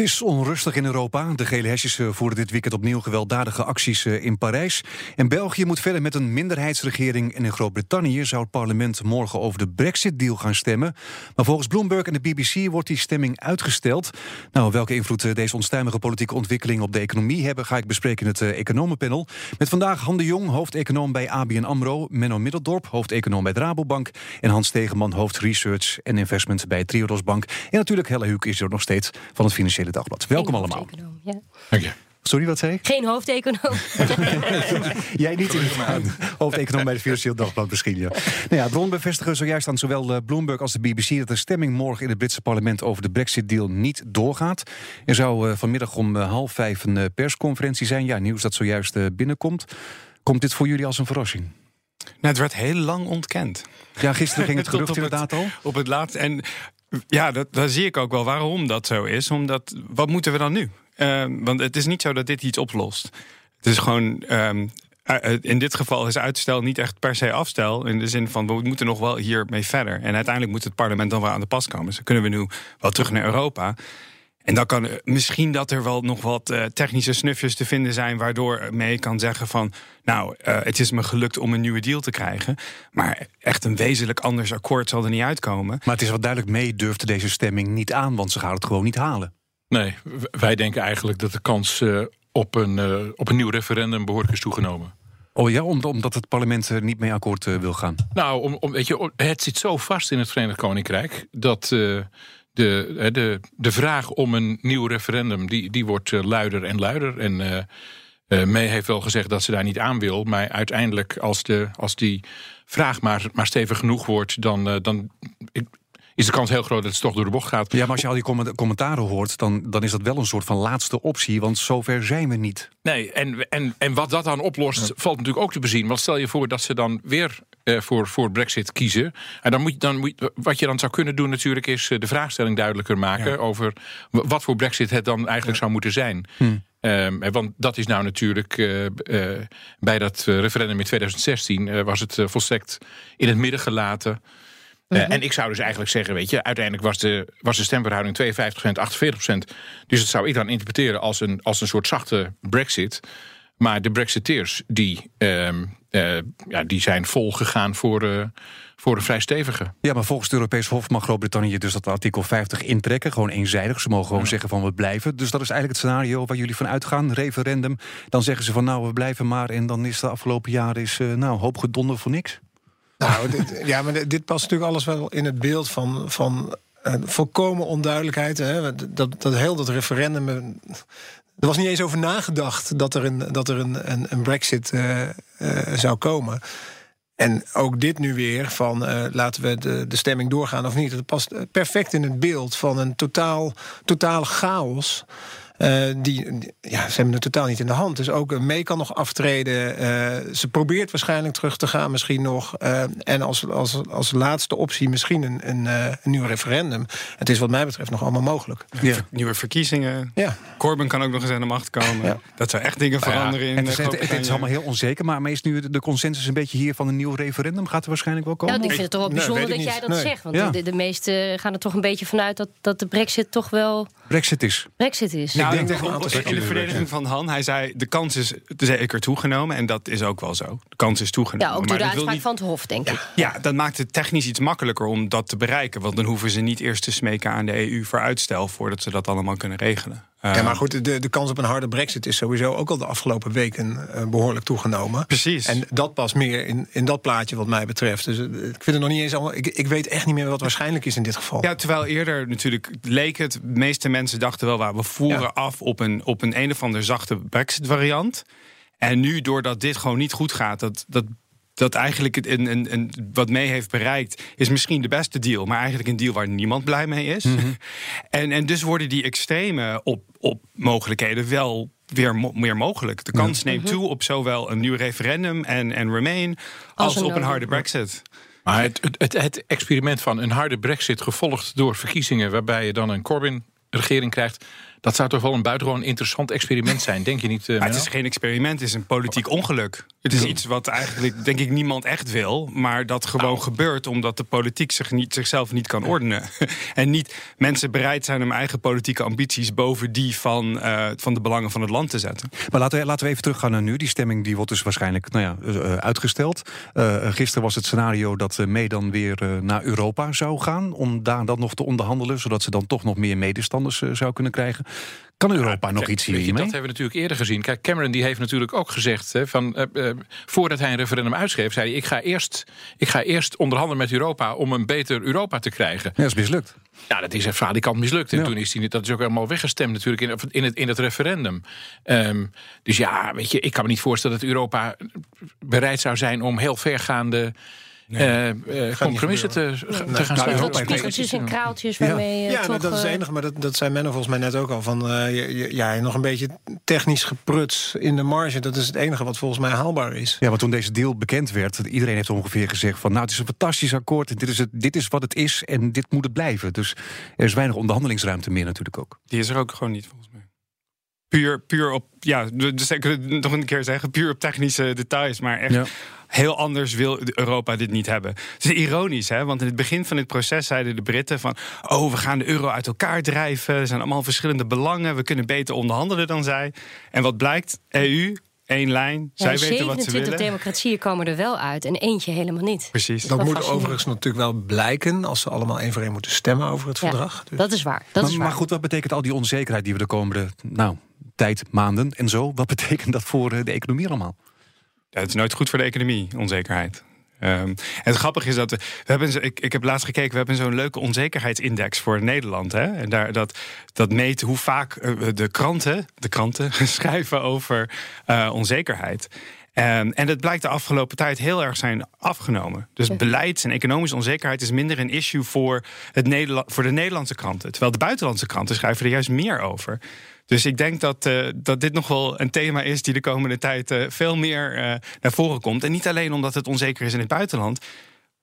Is onrustig in Europa. De gele hesjes eh, voeren dit weekend opnieuw gewelddadige acties eh, in Parijs. En België moet verder met een minderheidsregering. En in Groot-Brittannië zou het parlement morgen over de Brexit-deal gaan stemmen. Maar volgens Bloomberg en de BBC wordt die stemming uitgesteld. Nou, welke invloed eh, deze onstuimige politieke ontwikkeling op de economie hebben... ga ik bespreken in het economenpanel. Met vandaag Han de Jong, hoofdeconoom bij ABN AMRO... Menno Middeldorp, hoofdeconoom bij Rabobank... en Hans Tegeman, hoofd Research en Investment bij Triodos Bank. En natuurlijk Helle Huuk is er nog steeds van het Financiële Dagblad. Welkom allemaal. Ja. Dank je. Sorry, wat zei ik? Geen hoofdeconoom. Jij niet in hoofdeconoom bij het Financieel Dagblad misschien, ja. Nou ja, bron bevestigen zojuist aan zowel eh, Bloomberg als de BBC... dat de stemming morgen in het Britse parlement over de Brexit-deal niet doorgaat. Er zou eh, vanmiddag om eh, half vijf een persconferentie zijn. Ja, nieuws dat zojuist binnenkomt. Komt dit voor jullie als een verrassing? Nou, het werd heel lang ontkend. Ja, gisteren ging het gerucht inderdaad al. Op het laatst. En ja, dat, daar zie ik ook wel waarom dat zo is. Omdat, wat moeten we dan nu? Uh, want het is niet zo dat dit iets oplost. Het is gewoon. Uh, in dit geval is uitstel niet echt per se afstel. In de zin van we moeten nog wel hiermee verder. En uiteindelijk moet het parlement dan wel aan de pas komen. Dus kunnen we nu wel terug naar Europa. En dan kan misschien dat er wel nog wat uh, technische snufjes te vinden zijn, waardoor mee kan zeggen van, nou, uh, het is me gelukt om een nieuwe deal te krijgen, maar echt een wezenlijk anders akkoord zal er niet uitkomen. Maar het is wat duidelijk mee durft deze stemming niet aan, want ze gaan het gewoon niet halen. Nee, wij denken eigenlijk dat de kans uh, op, een, op een nieuw referendum behoorlijk is toegenomen. Oh ja, omdat het parlement niet mee akkoord wil gaan? Nou, om, om, weet je, het zit zo vast in het Verenigd Koninkrijk dat de, de, de vraag om een nieuw referendum, die, die wordt eh, luider en luider. En uh, May heeft wel gezegd dat ze daar niet aan wil. Maar uiteindelijk, als, de, als die vraag maar, maar stevig genoeg wordt, dan, dan is de kans heel groot dat het toch door de bocht gaat. Ja, maar als je al die commentaren hoort, dan, dan is dat wel een soort van laatste optie. Want zover zijn we niet. Nee, en, en, en wat dat dan oplost, valt natuurlijk ook te bezien. Want stel je voor dat ze dan weer eh, voor, voor Brexit kiezen. En dan moet, je, dan moet, wat je dan zou kunnen doen, natuurlijk, is eh, de vraagstelling duidelijker maken over wat voor Brexit het dan eigenlijk zou moeten zijn. Hm. Um, want dat is nou natuurlijk uh, uh, bij dat referendum in 2016 was het volstrekt in het midden gelaten. Uh, en ik zou dus eigenlijk zeggen, weet je, uiteindelijk was de, was de stemverhouding 52%, 48%. Dus dat zou ik dan interpreteren als een, als een soort zachte brexit. Maar de brexiteers, die, uh, uh, ja, die zijn vol gegaan voor, uh, voor een vrij stevige. Ja, maar volgens het Europees Hof mag Groot-Brittannië dus dat artikel 50 intrekken. Gewoon eenzijdig. Ze mogen gewoon zeggen van we blijven. Dus dat is eigenlijk het scenario waar jullie van uitgaan. Referendum. Dan zeggen ze van nou we blijven maar. En dan is de afgelopen jaren is, nou hoop gedonder voor niks. Nou, dit, ja, maar dit past natuurlijk alles wel in het beeld van, van uh, volkomen onduidelijkheid. Hè? Dat, dat heel dat referendum. Eh, er was niet eens over nagedacht dat er een, dat er een, een, een brexit uh, zou komen. En ook dit nu weer van laten we de, de stemming doorgaan of niet. Dat past perfect in het beeld van een totaal, totale chaos. Uh, die, ja, ze hebben het totaal niet in de hand. Dus ook mee kan nog aftreden. Uh, ze probeert waarschijnlijk terug te gaan, misschien nog. Uh, en als, als, als laatste optie misschien een, een, een, nieuw referendum. Het is wat mij betreft nog allemaal mogelijk. Ja. Nieuwe verkiezingen. Ja. Corbyn kan ook nog eens aan de macht komen. Ja. Dat zou echt dingen veranderen in het is, het, het, is allemaal heel onzeker. Maar, is nu de consensus een beetje hier van een nieuw referendum? Gaat er waarschijnlijk wel komen? Ja, ik vind het toch wel bijzonder nee, dat jij dat nee. zegt. Want de, de meesten gaan er toch een beetje vanuit dat, dat de brexit toch wel... Brexit is. Brexit is. Nou, ik denk in de verdediging van Han, hij zei de kans is zeker toegenomen. En dat is ook wel zo. De kans is toegenomen. Ja, ook door de uitspraak niet... van het Hof, denk ik. Ja, dat maakt het technisch iets makkelijker om dat te bereiken. Want dan hoeven ze niet eerst te smeken aan de EU voor uitstel... voordat ze dat allemaal kunnen regelen. Ja, maar ehm, goed, de, de kans op een harde brexit is sowieso ook al de afgelopen weken uh, behoorlijk toegenomen. Precies. En dat past meer in, in dat plaatje wat mij betreft. Dus uh, ik vind het nog niet eens allemaal. Ik, ik weet echt niet meer wat waarschijnlijk is in dit geval. Ja, terwijl eerder natuurlijk leek het, de meeste mensen dachten wel waar we voeren ja. af op een, op een een of andere zachte brexit variant. En nu, doordat dit gewoon niet goed gaat, dat, dat dat eigenlijk een, een, een, wat mee heeft bereikt, is misschien de beste deal, maar eigenlijk een deal waar niemand blij mee is. Mm -hmm. en, en dus worden die extreme op, op mogelijkheden wel weer mo meer mogelijk. De kans ja. neemt toe op zowel een nieuw referendum en, en Remain als, als op een harde brexit. Maar het, het, het experiment van een harde brexit gevolgd door verkiezingen... waarbij je dan een Corbyn-regering krijgt... Dat zou toch wel een buitengewoon interessant experiment zijn, denk je niet? Uh, het is geen experiment, het is een politiek ongeluk. Het is iets wat eigenlijk, denk ik, niemand echt wil. Maar dat gewoon nou. gebeurt omdat de politiek zich niet, zichzelf niet kan ordenen. en niet mensen bereid zijn om eigen politieke ambities boven die van, uh, van de belangen van het land te zetten. Maar laten we, laten we even teruggaan naar nu. Die stemming die wordt dus waarschijnlijk nou ja, uh, uitgesteld. gisteren was het scenario dat May dan weer naar Europa zou gaan. Om daar dan nog te onderhandelen. Zodat ze dan toch nog meer medestanders zou kunnen krijgen. Kan Europa nog iets hiermee? Dat hebben we natuurlijk eerder gezien. Kijk, Cameron die heeft natuurlijk ook gezegd... Hè, van, uh, uh, voordat hij een referendum uitschreef... zei hij, ik ga, eerst, ik ga eerst onderhandelen met Europa... om een beter Europa te krijgen. Ja, dat is mislukt. Ja, dat is echt kant mislukt. En ja. toen is hij, dat is ook helemaal weggestemd natuurlijk in, in, het, in het referendum. Um, dus ja, weet je, ik kan me niet voorstellen dat Europa bereid zou zijn... om heel vergaande nee. uh, compromissen te, te gaan sluiten. Nou, Spiegeltjes en kraaltjes waarmee Ja, ja toch, dat is het enige. Maar dat, dat zei Menno volgens mij net ook al. Van, uh, ja, nog een beetje technisch gepruts in de marge. Dat is het enige wat volgens mij haalbaar is. Ja, want toen deze deal bekend werd... iedereen heeft ongeveer gezegd van... nou, het is een fantastisch akkoord. Dit is, het, dit is wat het is en dit moet het blijven. Dus er is weinig onderhandelingsruimte meer natuurlijk ook. Die is er ook gewoon niet volgens mij puur, puur op, ja, dus ik het nog een keer zeggen, puur op technische details, maar echt heel anders wil Europa dit niet hebben. Het is ironisch, hè? want in het begin van dit proces zeiden de Britten van... oh, we gaan de euro uit elkaar drijven, er zijn allemaal verschillende belangen... we kunnen beter onderhandelen dan zij. En wat blijkt? EU, één lijn. Zij weten wat ze willen. democratieën komen er wel uit en eentje helemaal niet. Precies. Dat, moet overigens natuurlijk wel blijken als ze allemaal één voor één moeten stemmen over het verdrag. Dus. Dat is waar. Dat maar, is waar. maar goed, wat betekent al die onzekerheid die we de komende nou, tijd, maanden en zo? Wat betekent dat voor eh, de economie allemaal? Het is nooit goed voor de economie, onzekerheid. En het grappige is dat we, hebben, ik, ik heb laatst gekeken, we hebben zo'n leuke onzekerheidsindex voor Nederland. Hè? En daar, dat, dat meet hoe vaak eh, de kranten, de kranten schrijven over uh, onzekerheid. Um, en dat blijkt de afgelopen tijd heel erg zijn afgenomen. Dus beleids- en economische onzekerheid is minder een issue voor, het Nederland, voor de Nederlandse kranten. Terwijl de buitenlandse kranten schrijven er juist meer over. Dus ik denk dat, uh, dat dit nog wel een thema is die de komende tijd uh, veel meer uh, naar voren komt. En niet alleen omdat het onzeker is in het buitenland,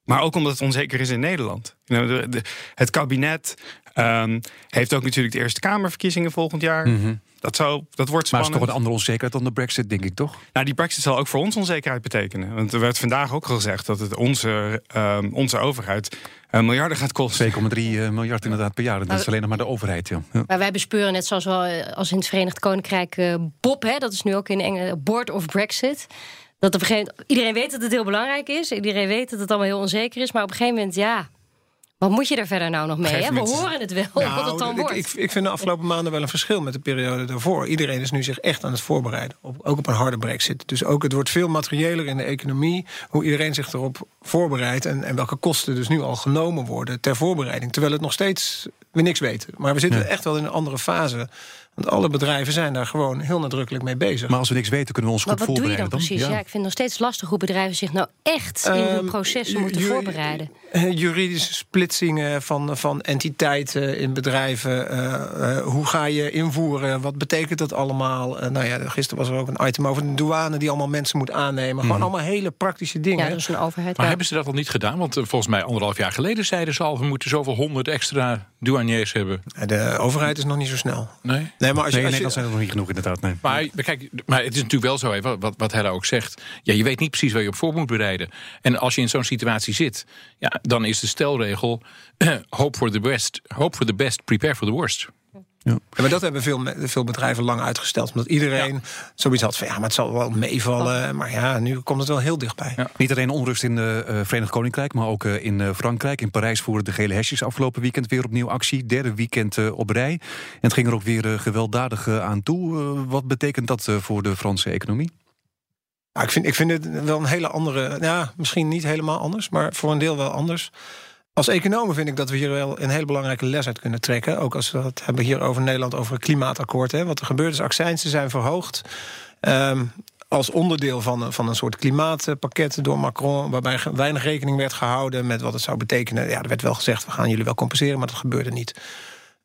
maar ook omdat het onzeker is in Nederland. De, de, het kabinet um, heeft ook natuurlijk de Eerste Kamerverkiezingen volgend jaar. Mm -hmm. Dat, zou, dat wordt spannend. Maar het is toch een andere onzekerheid dan de brexit, denk ik, toch? Nou, die brexit zal ook voor ons onzekerheid betekenen. Want er werd vandaag ook al gezegd dat het onze, um, onze overheid uh, miljarden gaat kosten. 2,3 miljard inderdaad per jaar. Dat is alleen nog maar de overheid, ja. ja. Maar wij bespeuren net zoals wel eh, als in het Verenigd Koninkrijk uh, Bob, hè, dat is nu ook in Engeland, Board of Brexit. Dat op een gegeven moment, iedereen weet dat het heel belangrijk is. Iedereen weet dat het allemaal heel onzeker is. Maar op een gegeven moment, ja, wat moet je er verder nou nog mee? Hè? We horen het wel, nou, wat het dan ik, wordt. Ik, ik, vind de afgelopen maanden wel een verschil met de periode daarvoor. Iedereen is nu zich echt aan het voorbereiden. Op, ook op een harde brexit. Dus ook het wordt veel materiëler in de economie. Hoe iedereen zich erop voorbereidt. En, en welke kosten dus nu al genomen worden ter voorbereiding. Terwijl het nog steeds we niks weten. Maar we zitten ja. echt wel in een andere fase want alle bedrijven zijn daar gewoon heel nadrukkelijk mee bezig. Maar als we niks weten, kunnen we ons maar goed voorbereiden. Wat doe je dan precies? Ja. ik vind het nog steeds lastig hoe bedrijven zich nou echt um, in hun proces moeten voorbereiden. Juridische splitsingen van, van entiteiten in bedrijven. Uh, uh, hoe ga je invoeren? Wat betekent dat allemaal? Uh, nou ja, gisteren was er ook een item over de douane die allemaal mensen moet aannemen. Gewoon mm. allemaal hele praktische dingen. Ja, dat is een overheid. Maar ja. hebben ze dat al niet gedaan? Want volgens mij anderhalf jaar geleden zeiden ze al... we moeten zoveel honderd extra douaniers hebben. De overheid is nog niet zo snel. Nee? Nee, maar als je, nee, als je, dat zijn er nog niet genoeg inderdaad. Nee. Maar, kijk, maar het is natuurlijk wel zo, hè, wat, wat Hella ook zegt. Ja, je weet niet precies waar je op voor moet bereiden. En als je in zo'n situatie zit, ja, dan is de stelregel... hope for the best, hope for the best, prepare for the worst. Ja. ja. maar dat hebben veel, veel bedrijven lang uitgesteld. Omdat iedereen ja. zoiets had van ja, maar het zal wel meevallen. Maar ja, nu komt het wel heel dichtbij. Ja. Niet alleen onrust in het uh, Verenigd Koninkrijk, maar ook uh, in uh, Frankrijk. In Parijs voeren de gele hesjes afgelopen weekend weer opnieuw actie. Derde weekend op rij. En het ging er ook weer gewelddadig aan toe. wat betekent dat voor de Franse economie? Ja, ik, vind, ik vind het wel een hele andere. Ja, misschien niet helemaal anders, maar voor een deel wel anders. Als economen vind ik dat we hier wel een hele belangrijke les uit kunnen trekken. Ook als we het hebben hier over Nederland, over het klimaatakkoord. Hè. Wat er gebeurt is, accijnsen zijn verhoogd. Um, als onderdeel van, van een soort klimaatpakket door Macron... waarbij weinig rekening werd gehouden met wat het zou betekenen. Ja, er werd wel gezegd, we gaan jullie wel compenseren, maar dat gebeurde niet.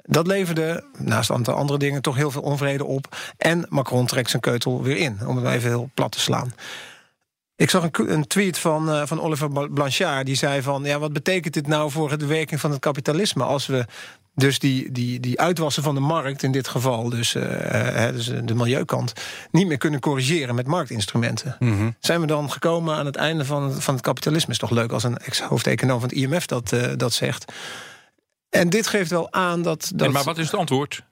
Dat leverde, naast een aantal andere dingen, toch heel veel onvrede op. En Macron trekt zijn keutel weer in, om het even heel plat te slaan. Ik zag een, een tweet van, uh, van Oliver Blanchard. Die zei van, ja, wat betekent dit nou voor de werking van het kapitalisme... als we dus die, die, die uitwassen van de markt, in dit geval dus, uh, dus de milieukant, niet meer kunnen corrigeren met marktinstrumenten. Mhm. Zijn we dan gekomen aan het einde van, van het kapitalisme? Is toch leuk als een ex-hoofdeconoom van het IMF dat, uh, dat zegt. En dit geeft wel aan dat. dat... maar wat is het antwoord?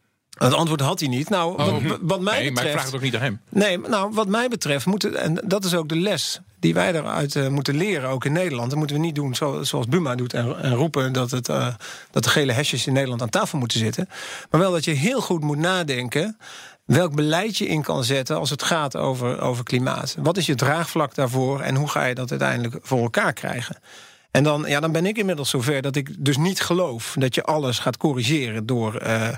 Het antwoord had hij niet. Nou, wat, oh. wat mij nee, betreft. Maar ik vraag het ook niet aan hem. Nee, nou, wat mij betreft moeten. En dat is ook de les die wij eruit uh, moeten leren, ook in Nederland. Dat moeten we niet doen zoals Buma doet en, en roepen dat, het, uh, dat de gele hesjes in Nederland aan tafel moeten zitten. Maar wel dat je heel goed moet nadenken welk beleid je in kan zetten als het gaat over, over klimaat. Wat is je draagvlak daarvoor en hoe ga je dat uiteindelijk voor elkaar krijgen? En dan, ja, dan ben ik inmiddels zover dat ik dus niet geloof dat je alles gaat corrigeren door, uh,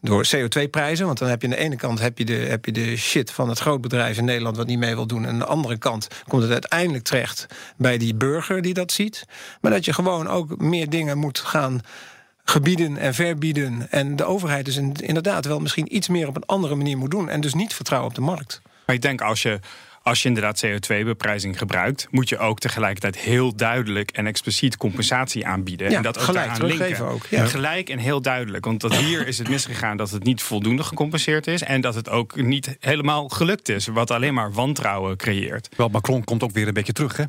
door CO2-prijzen. Want dan heb je aan de ene kant heb je, de, heb je de shit van het grootbedrijf in Nederland wat niet mee wil doen. En aan de andere kant komt het uiteindelijk terecht bij die burger die dat ziet. Maar dat je gewoon ook meer dingen moet gaan gebieden en verbieden. En de overheid dus inderdaad wel misschien iets meer op een andere manier moet doen. En dus niet vertrouwen op de markt. Maar ik denk als je als je inderdaad CO2-beprijzing gebruikt, moet je ook tegelijkertijd heel duidelijk en expliciet compensatie aanbieden. Ja, en dat ook gelijk linken. Ook, ja. Gelijk en heel duidelijk. Want dat hier is het misgegaan dat het niet voldoende gecompenseerd is. En dat het ook niet helemaal gelukt is. Wat alleen maar wantrouwen creëert. Wel, Macron komt ook weer een beetje terug, hè?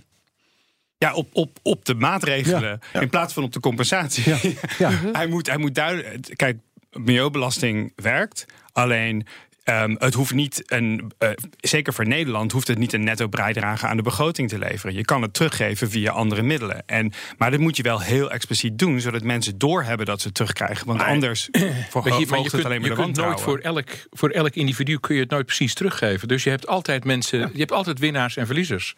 Ja, op, op, op de maatregelen in plaats van op de compensatie. Ja. hij, moet, hij moet duidelijk. Kijk, milieubelasting werkt. Alleen Um, het hoeft niet een, uh, zeker voor Nederland, hoeft het niet een netto bijdrage aan de begroting te leveren. Je kan het teruggeven via andere middelen. En, maar dat moet je wel heel expliciet doen, zodat mensen doorhebben dat ze het terugkrijgen. Want anders voor je, je het alleen maar je kunt nooit voor elk, voor elk individu kun je het nooit precies teruggeven. Dus je hebt altijd mensen, je hebt altijd winnaars en verliezers.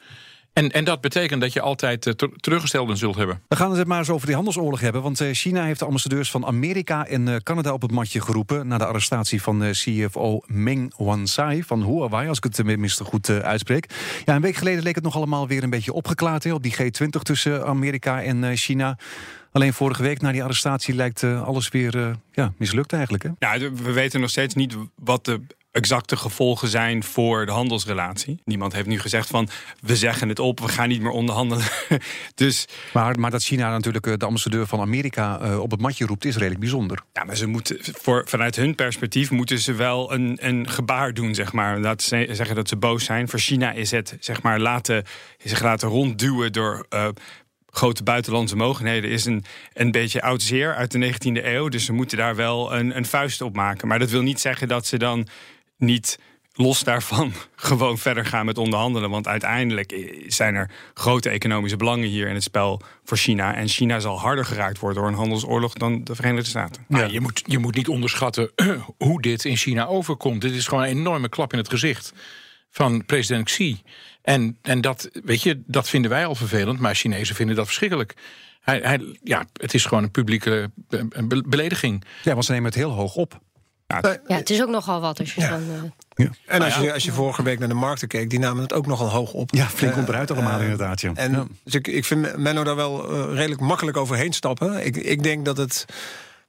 En, en dat betekent dat je altijd uh, teruggestelden zult hebben. We gaan het maar eens over die handelsoorlog hebben. Want uh, China heeft de ambassadeurs van Amerika en uh, Canada op het matje geroepen. na de arrestatie van CFO Meng Wanzai van Huawei, als ik het tenminste goed uitspreek. Ja, een week geleden leek het nog allemaal weer een beetje opgeklaard hè, op die G20 tussen Amerika en China. Alleen vorige week na die arrestatie lijkt alles weer ja, mislukt eigenlijk. Hè? Ja, we weten nog steeds niet wat de exacte gevolgen zijn voor de handelsrelatie. Niemand heeft nu gezegd van we zeggen het op, we gaan niet meer onderhandelen. dus, maar, maar dat China natuurlijk eh, de ambassadeur van Amerika uh, op het matje roept, is redelijk bijzonder. Ja, maar ze moeten voor, vanuit hun perspectief moeten ze wel een, een gebaar doen, zeg maar. Laten ze zeggen dat ze boos zijn. Voor China is het zeg maar laten, zich laten rondduwen door. Uh, grote buitenlandse mogenheden is een, een beetje oud zeer uit de 19e eeuw. Dus ze moeten daar wel een, een vuist op maken. Maar dat wil niet zeggen dat ze dan niet los daarvan gewoon verder gaan met onderhandelen. Want uiteindelijk zijn er grote economische belangen hier in het spel voor China. En China zal harder geraakt worden door een handelsoorlog dan de Verenigde Staten. Ja. je, moet, je moet niet onderschatten hoe dit in China overkomt. Dit is gewoon een enorme klap in het gezicht van president Xi. En, en dat, weet je, dat vinden wij al vervelend, maar Chinezen vinden dat verschrikkelijk. Hij, hij, ja, het is gewoon een publieke belediging. Ja, want ze nemen het heel hoog op. Ja, het is ook nogal wat als je ja. Uh... Ja. En als je, als je vorige week naar de markten keek, die namen het ook nogal hoog op. Ja, flink uh, onderuit allemaal uh, inderdaad. Ja. En Dus ik, ik vind Menno daar wel redelijk makkelijk overheen stappen. Ik, ik denk dat het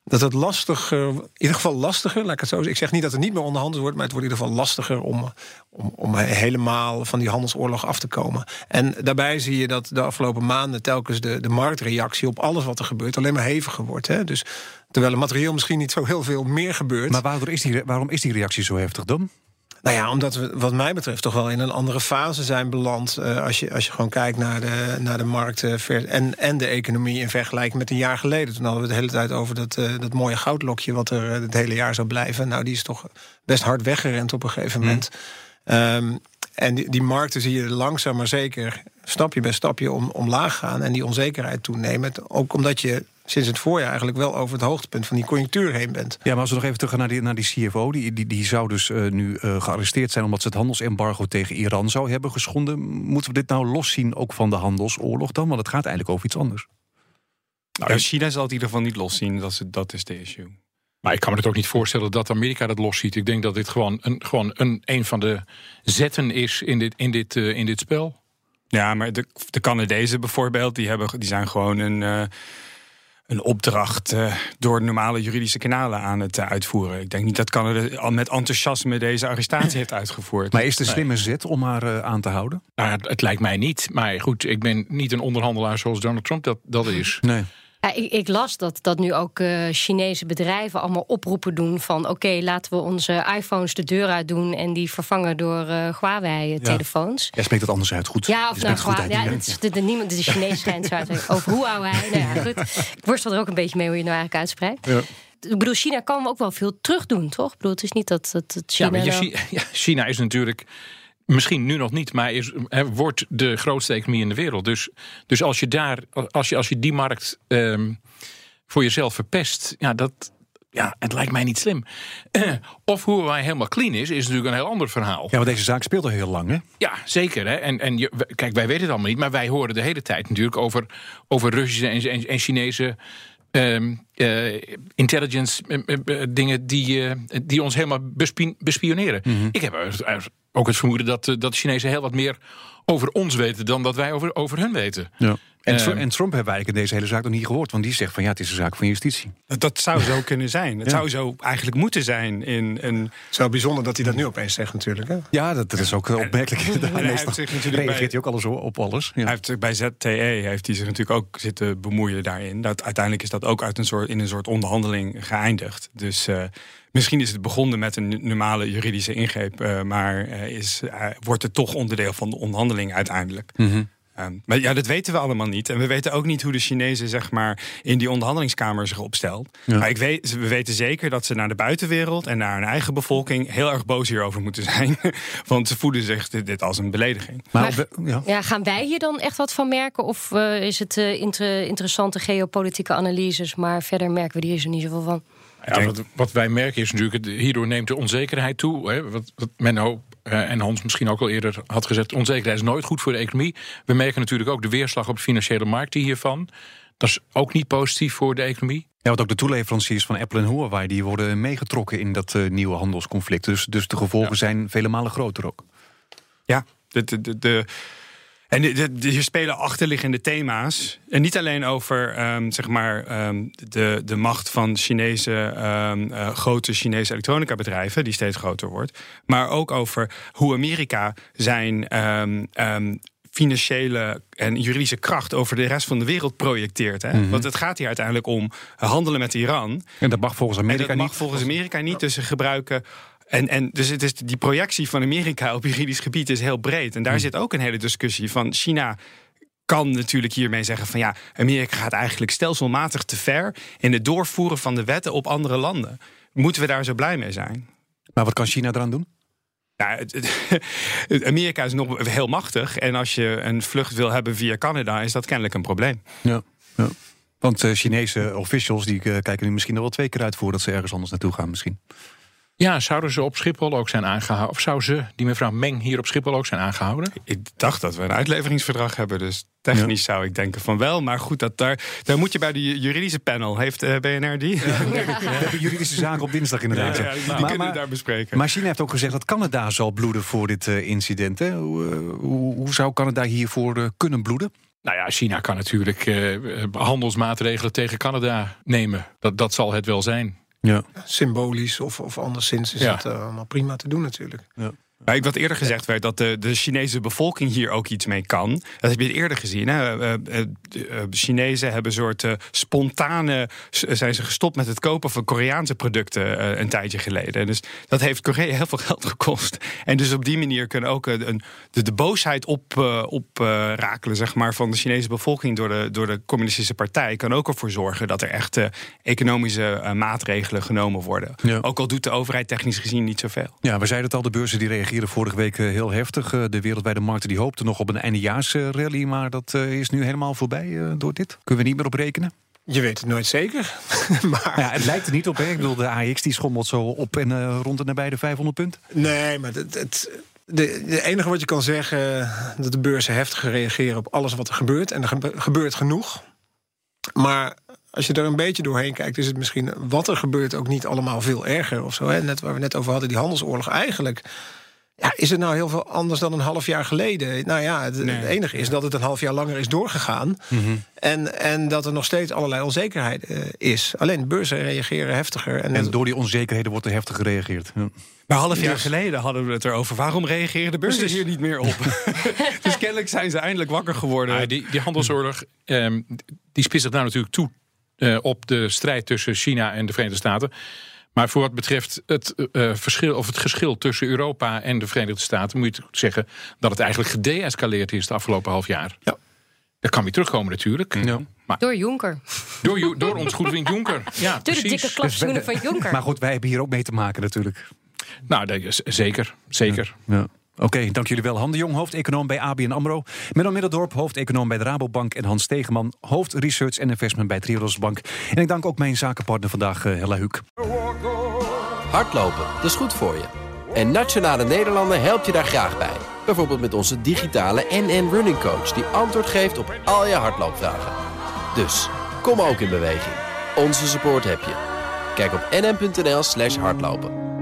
dat het lastiger, in ieder geval lastiger, laat ik het zo zeggen. Ik zeg niet dat er niet meer onderhandeld wordt, maar het wordt in ieder geval lastiger om, om, om helemaal van die handelsoorlog af te komen. En daarbij zie je dat de afgelopen maanden telkens de, de marktreactie op alles wat er gebeurt alleen maar heviger wordt. Hè? Dus terwijl er materieel misschien niet zo heel veel meer gebeurt. Maar waarom is die, waarom is die reactie zo heftig dan? Nou ja, omdat we wat mij betreft toch wel in een andere fase zijn beland. Uh, als, je, als je gewoon kijkt naar de, naar de markt en, en de economie in vergelijking met een jaar geleden. Toen hadden we het de hele tijd over dat, uh, dat mooie goudlokje wat er het hele jaar zou blijven. Nou, die is toch best hard weggerend op een gegeven mhm. moment. Um, en die, die, markten zie je langzaam maar zeker stapje bij stapje om, omlaag gaan en die onzekerheid toenemen. Ook omdat je sinds het voorjaar eigenlijk wel over het hoogtepunt van die conjunctuur heen bent. Ja, maar als we nog even terug gaan naar die, naar die CFO, die, die, die zou dus uh, nu uh, gearresteerd zijn omdat ze het handelsembargo tegen Iran zou hebben geschonden. Moeten we dit nou loszien ook van de handelsoorlog dan? Want het gaat eigenlijk over iets anders. Nou, ja, China zal het in ieder geval niet loszien, dat is, dat is de issue. Maar ik kan me het ook niet voorstellen dat Amerika dat losziet. Ik denk dat dit gewoon een, gewoon een, een van de zetten is in dit, in dit, uh, in dit spel. Ja, maar de, de Canadezen bijvoorbeeld, die, hebben, die zijn gewoon een een opdracht uh, door normale juridische kanalen aan het uh, uitvoeren. Ik denk niet dat Canada al met enthousiasme deze arrestatie heeft uitgevoerd. Maar is het een slimme zet om haar uh, aan te houden? Nou, het, het, lijkt mij niet. Maar goed, ik ben niet een onderhandelaar zoals Donald Trump dat, dat is. Nee. Ja, ik, ik, las dat, dat nu ook uh, Chinese bedrijven allemaal oproepen doen van oké, okay, laten we onze iPhones de deur uit doen en die vervangen door uh, Huawei-telefoons. Ja. spreekt dat anders uit, goed. Ja, of nou, goed uit, ja, het, de, de, niemand, de Chinees schijnt uit over hoe Huawei. Nou ja, goed. Ik worstel er ook een beetje mee hoe je nou eigenlijk uitspreekt. Ja. Ik bedoel, China kan ook wel veel terug doen, toch? Ik bedoel, het is niet dat, dat, dat China. Ja, China, ja, China is natuurlijk Misschien nu nog niet, maar is, he, wordt de grootste economie in de wereld. Dus, dus als je daar, als je, als je die markt um, voor jezelf verpest, ja, dat, ja, het lijkt mij niet slim. of hoe wij helemaal clean is, is natuurlijk een heel ander verhaal. Ja, maar deze zaak speelt al heel lang, hè? Ja, zeker. Hè? En, en je, kijk, wij weten het allemaal niet, maar wij horen de hele tijd natuurlijk over, over Russische en, en, en Chinese. Um, uh, intelligence uh, dingen die, die ons helemaal bespioneren. Mm -hmm. Ik heb ook het vermoeden dat, dat de Chinezen heel wat meer over ons weten dan dat wij over, over hun weten. Ja. En, uh, en, Trump hebben wij in deze hele zaak nog niet gehoord. Want die zegt van ja, het is een zaak van justitie. Dat, zou zo kunnen zijn. Het ja. zou zo eigenlijk moeten zijn. In een... Het is wel bijzonder dat hij dat nu opeens zegt natuurlijk. Hè? Ja, dat, dat is ook opmerkelijk. hij heeft zich natuurlijk reageert bij, hij ook alles op alles. Ja. Hij heeft, bij ZTE heeft hij zich natuurlijk ook zitten bemoeien daarin. Dat, uiteindelijk is dat ook uit een soort, in een soort onderhandeling geëindigd. Dus... Uh, Misschien is het begonnen met een normale juridische ingreep, uh, maar uh, is, uh, wordt het toch onderdeel van de onderhandeling uiteindelijk. Mm -hmm. Um, maar ja, dat weten we allemaal niet. En we weten ook niet hoe de Chinezen zeg maar, in die onderhandelingskamer zich opstelt. Ja. Maar ik weet, we weten zeker dat ze naar de buitenwereld en naar hun eigen bevolking heel erg boos hierover moeten zijn. Want ze voelen zich dit, als een belediging. Maar, maar ja. ja. gaan wij hier dan echt wat van merken? Of uh, is het uh, inter interessante geopolitieke analyses, maar verder merken we hier zo niet zoveel van? Ja, wat, wat, wij merken is natuurlijk, hierdoor neemt de onzekerheid toe. Hè, wat, wat Menno uh, en Hans misschien ook al eerder had gezegd... onzekerheid is nooit goed voor de economie. We merken natuurlijk ook de weerslag op de financiële markten hiervan. Dat is ook niet positief voor de economie. Ja, want ook de toeleveranciers van Apple en Huawei... die worden meegetrokken in dat uh, nieuwe handelsconflict. Dus, dus de gevolgen ja. zijn vele malen groter ook. Ja, de, de, de, en hier spelen achterliggende thema's. En niet alleen over um, zeg maar, um, de, de macht van Chinese, um, uh, grote Chinese elektronica bedrijven, die steeds groter wordt. Maar ook over hoe Amerika zijn financiële en juridische kracht over de rest van de wereld projecteert. Hè? Mm -hmm. Want het gaat hier uiteindelijk om handelen met Iran. En dat mag volgens Amerika en dat niet. mag volgens Amerika niet. Dus ze gebruiken en, en dus het is die projectie van Amerika op juridisch gebied is heel breed. En daar mm. zit ook een hele discussie van China kan natuurlijk hiermee zeggen van ja, Amerika gaat eigenlijk stelselmatig te ver in het doorvoeren van de wetten op andere landen. Moeten we daar zo blij mee zijn? Maar wat kan China eraan doen? Het, Amerika is nog heel machtig. En als je een vlucht wil hebben via Canada, is dat kennelijk een probleem. Ja, ja. Want uh, Chinese officials die uh, kijken nu misschien nog wel twee keer uit voordat ze ergens anders naartoe gaan, misschien. Ja, zouden ze op Schiphol ook zijn aangehouden? Of zou ze, die mevrouw Meng, hier op Schiphol ook zijn aangehouden? Ik dacht dat we een uitleveringsverdrag hebben. Dus technisch ja. zou ik denken van wel. Maar goed, dat daar, daar moet je bij de juridische panel. Heeft uh, BNR die? Ja, we hebben juridische zaken op dinsdag inderdaad. Ja, die maar, kunnen daar bespreken. Maar China heeft ook gezegd dat Canada zal bloeden voor dit uh, incident. Hè? Hoe, uh, hoe, hoe, zou Canada hiervoor kunnen bloeden? Nou ja, China kan natuurlijk handelsmaatregelen tegen Canada nemen. Dat, dat zal het wel zijn. Ja. Symbolisch of, of anderszins is ja. het uh, allemaal prima te doen natuurlijk. Ja. Ik wat eerder gezegd werd dat de, de Chinese bevolking hier ook iets mee kan. Dat heb je eerder gezien. Hè? Uh, uh, de Chinezen hebben een soort spontane. zijn ze gestopt met het kopen van Koreaanse producten een tijdje geleden. Dus dat heeft Korea heel veel geld gekost. En dus op die manier kunnen ook een, de, de boosheid op, oprakelen zeg maar, van de Chinese bevolking door de, door de Communistische Partij. Kan ook ervoor zorgen dat er echt economische maatregelen genomen worden. Ja. Ook al doet de overheid technisch gezien niet zoveel. Ja, we zeiden het al, de beurzen die reageerden vorige week heel heftig. De wereldwijde markten die hoopten nog op een eindejaarsrally, maar dat is nu helemaal voorbij door dit. Kunnen we niet meer op rekenen? Je weet het nooit zeker. maar... Ja, het lijkt er niet op. Hè? Ik bedoel, de AX die schommelt zo op en uh, rond en nabij de 500 punten. Nee, maar het, het, de, de, enige wat je kan zeggen... dat de beurzen heftig reageren op alles wat er gebeurt. En er gebeurt genoeg. Maar als je er een beetje doorheen kijkt... is het misschien wat er gebeurt ook niet allemaal veel erger of zo. Hè? Net waar we net over hadden, die handelsoorlog. Eigenlijk Ja, is het nou heel veel anders dan een half jaar geleden? Nou ja, het, Nee. het enige is dat het een half jaar langer is doorgegaan. en, en dat er nog steeds allerlei onzekerheid eh, is. Alleen beurzen reageren heftiger. En, En door die onzekerheden wordt er heftig gereageerd. Ja. Maar half jaar Dus- geleden hadden we het erover. Waarom reageren de beurzen hier niet meer op? dus kennelijk zijn ze eindelijk wakker geworden. Ah, die, die handelsoorlog ehm, die spitst zich nou natuurlijk toe eh, op de strijd tussen China en de Verenigde Staten. Maar voor wat betreft het, eh, verschil, of het geschil tussen Europa en de Verenigde Staten, moet je zeggen dat het eigenlijk gedeescaleerd is de afgelopen half jaar. Ja. Dat kan weer terugkomen natuurlijk. Ja. Maar Door Jonker. door, door ons goede vriend Juncker. Ja, Door de precies. dikke klapschoenen van Jonker. Maar goed, wij hebben hier ook mee te maken natuurlijk. Nou, dat is- zeker. Zeker. Ja. Oké, dank jullie wel. Han de Jong, hoofdeconoom bij ABN AMRO. Menno Middeldorp, hoofdeconoom bij de Rabobank. En Hans Stegeman, hoofd Research en Investment bij Triodos Bank. En ik dank ook mijn zakenpartner vandaag, eh, Hella Huuk. Hardlopen, dat is goed voor je. En Nationale Nederlanden helpt je daar graag bij. Bijvoorbeeld met onze digitale NN Running Coach... die antwoord geeft op al je hardloopvragen. Dus, kom ook in beweging. Onze support heb je. Kijk op nn.nl slash hardlopen.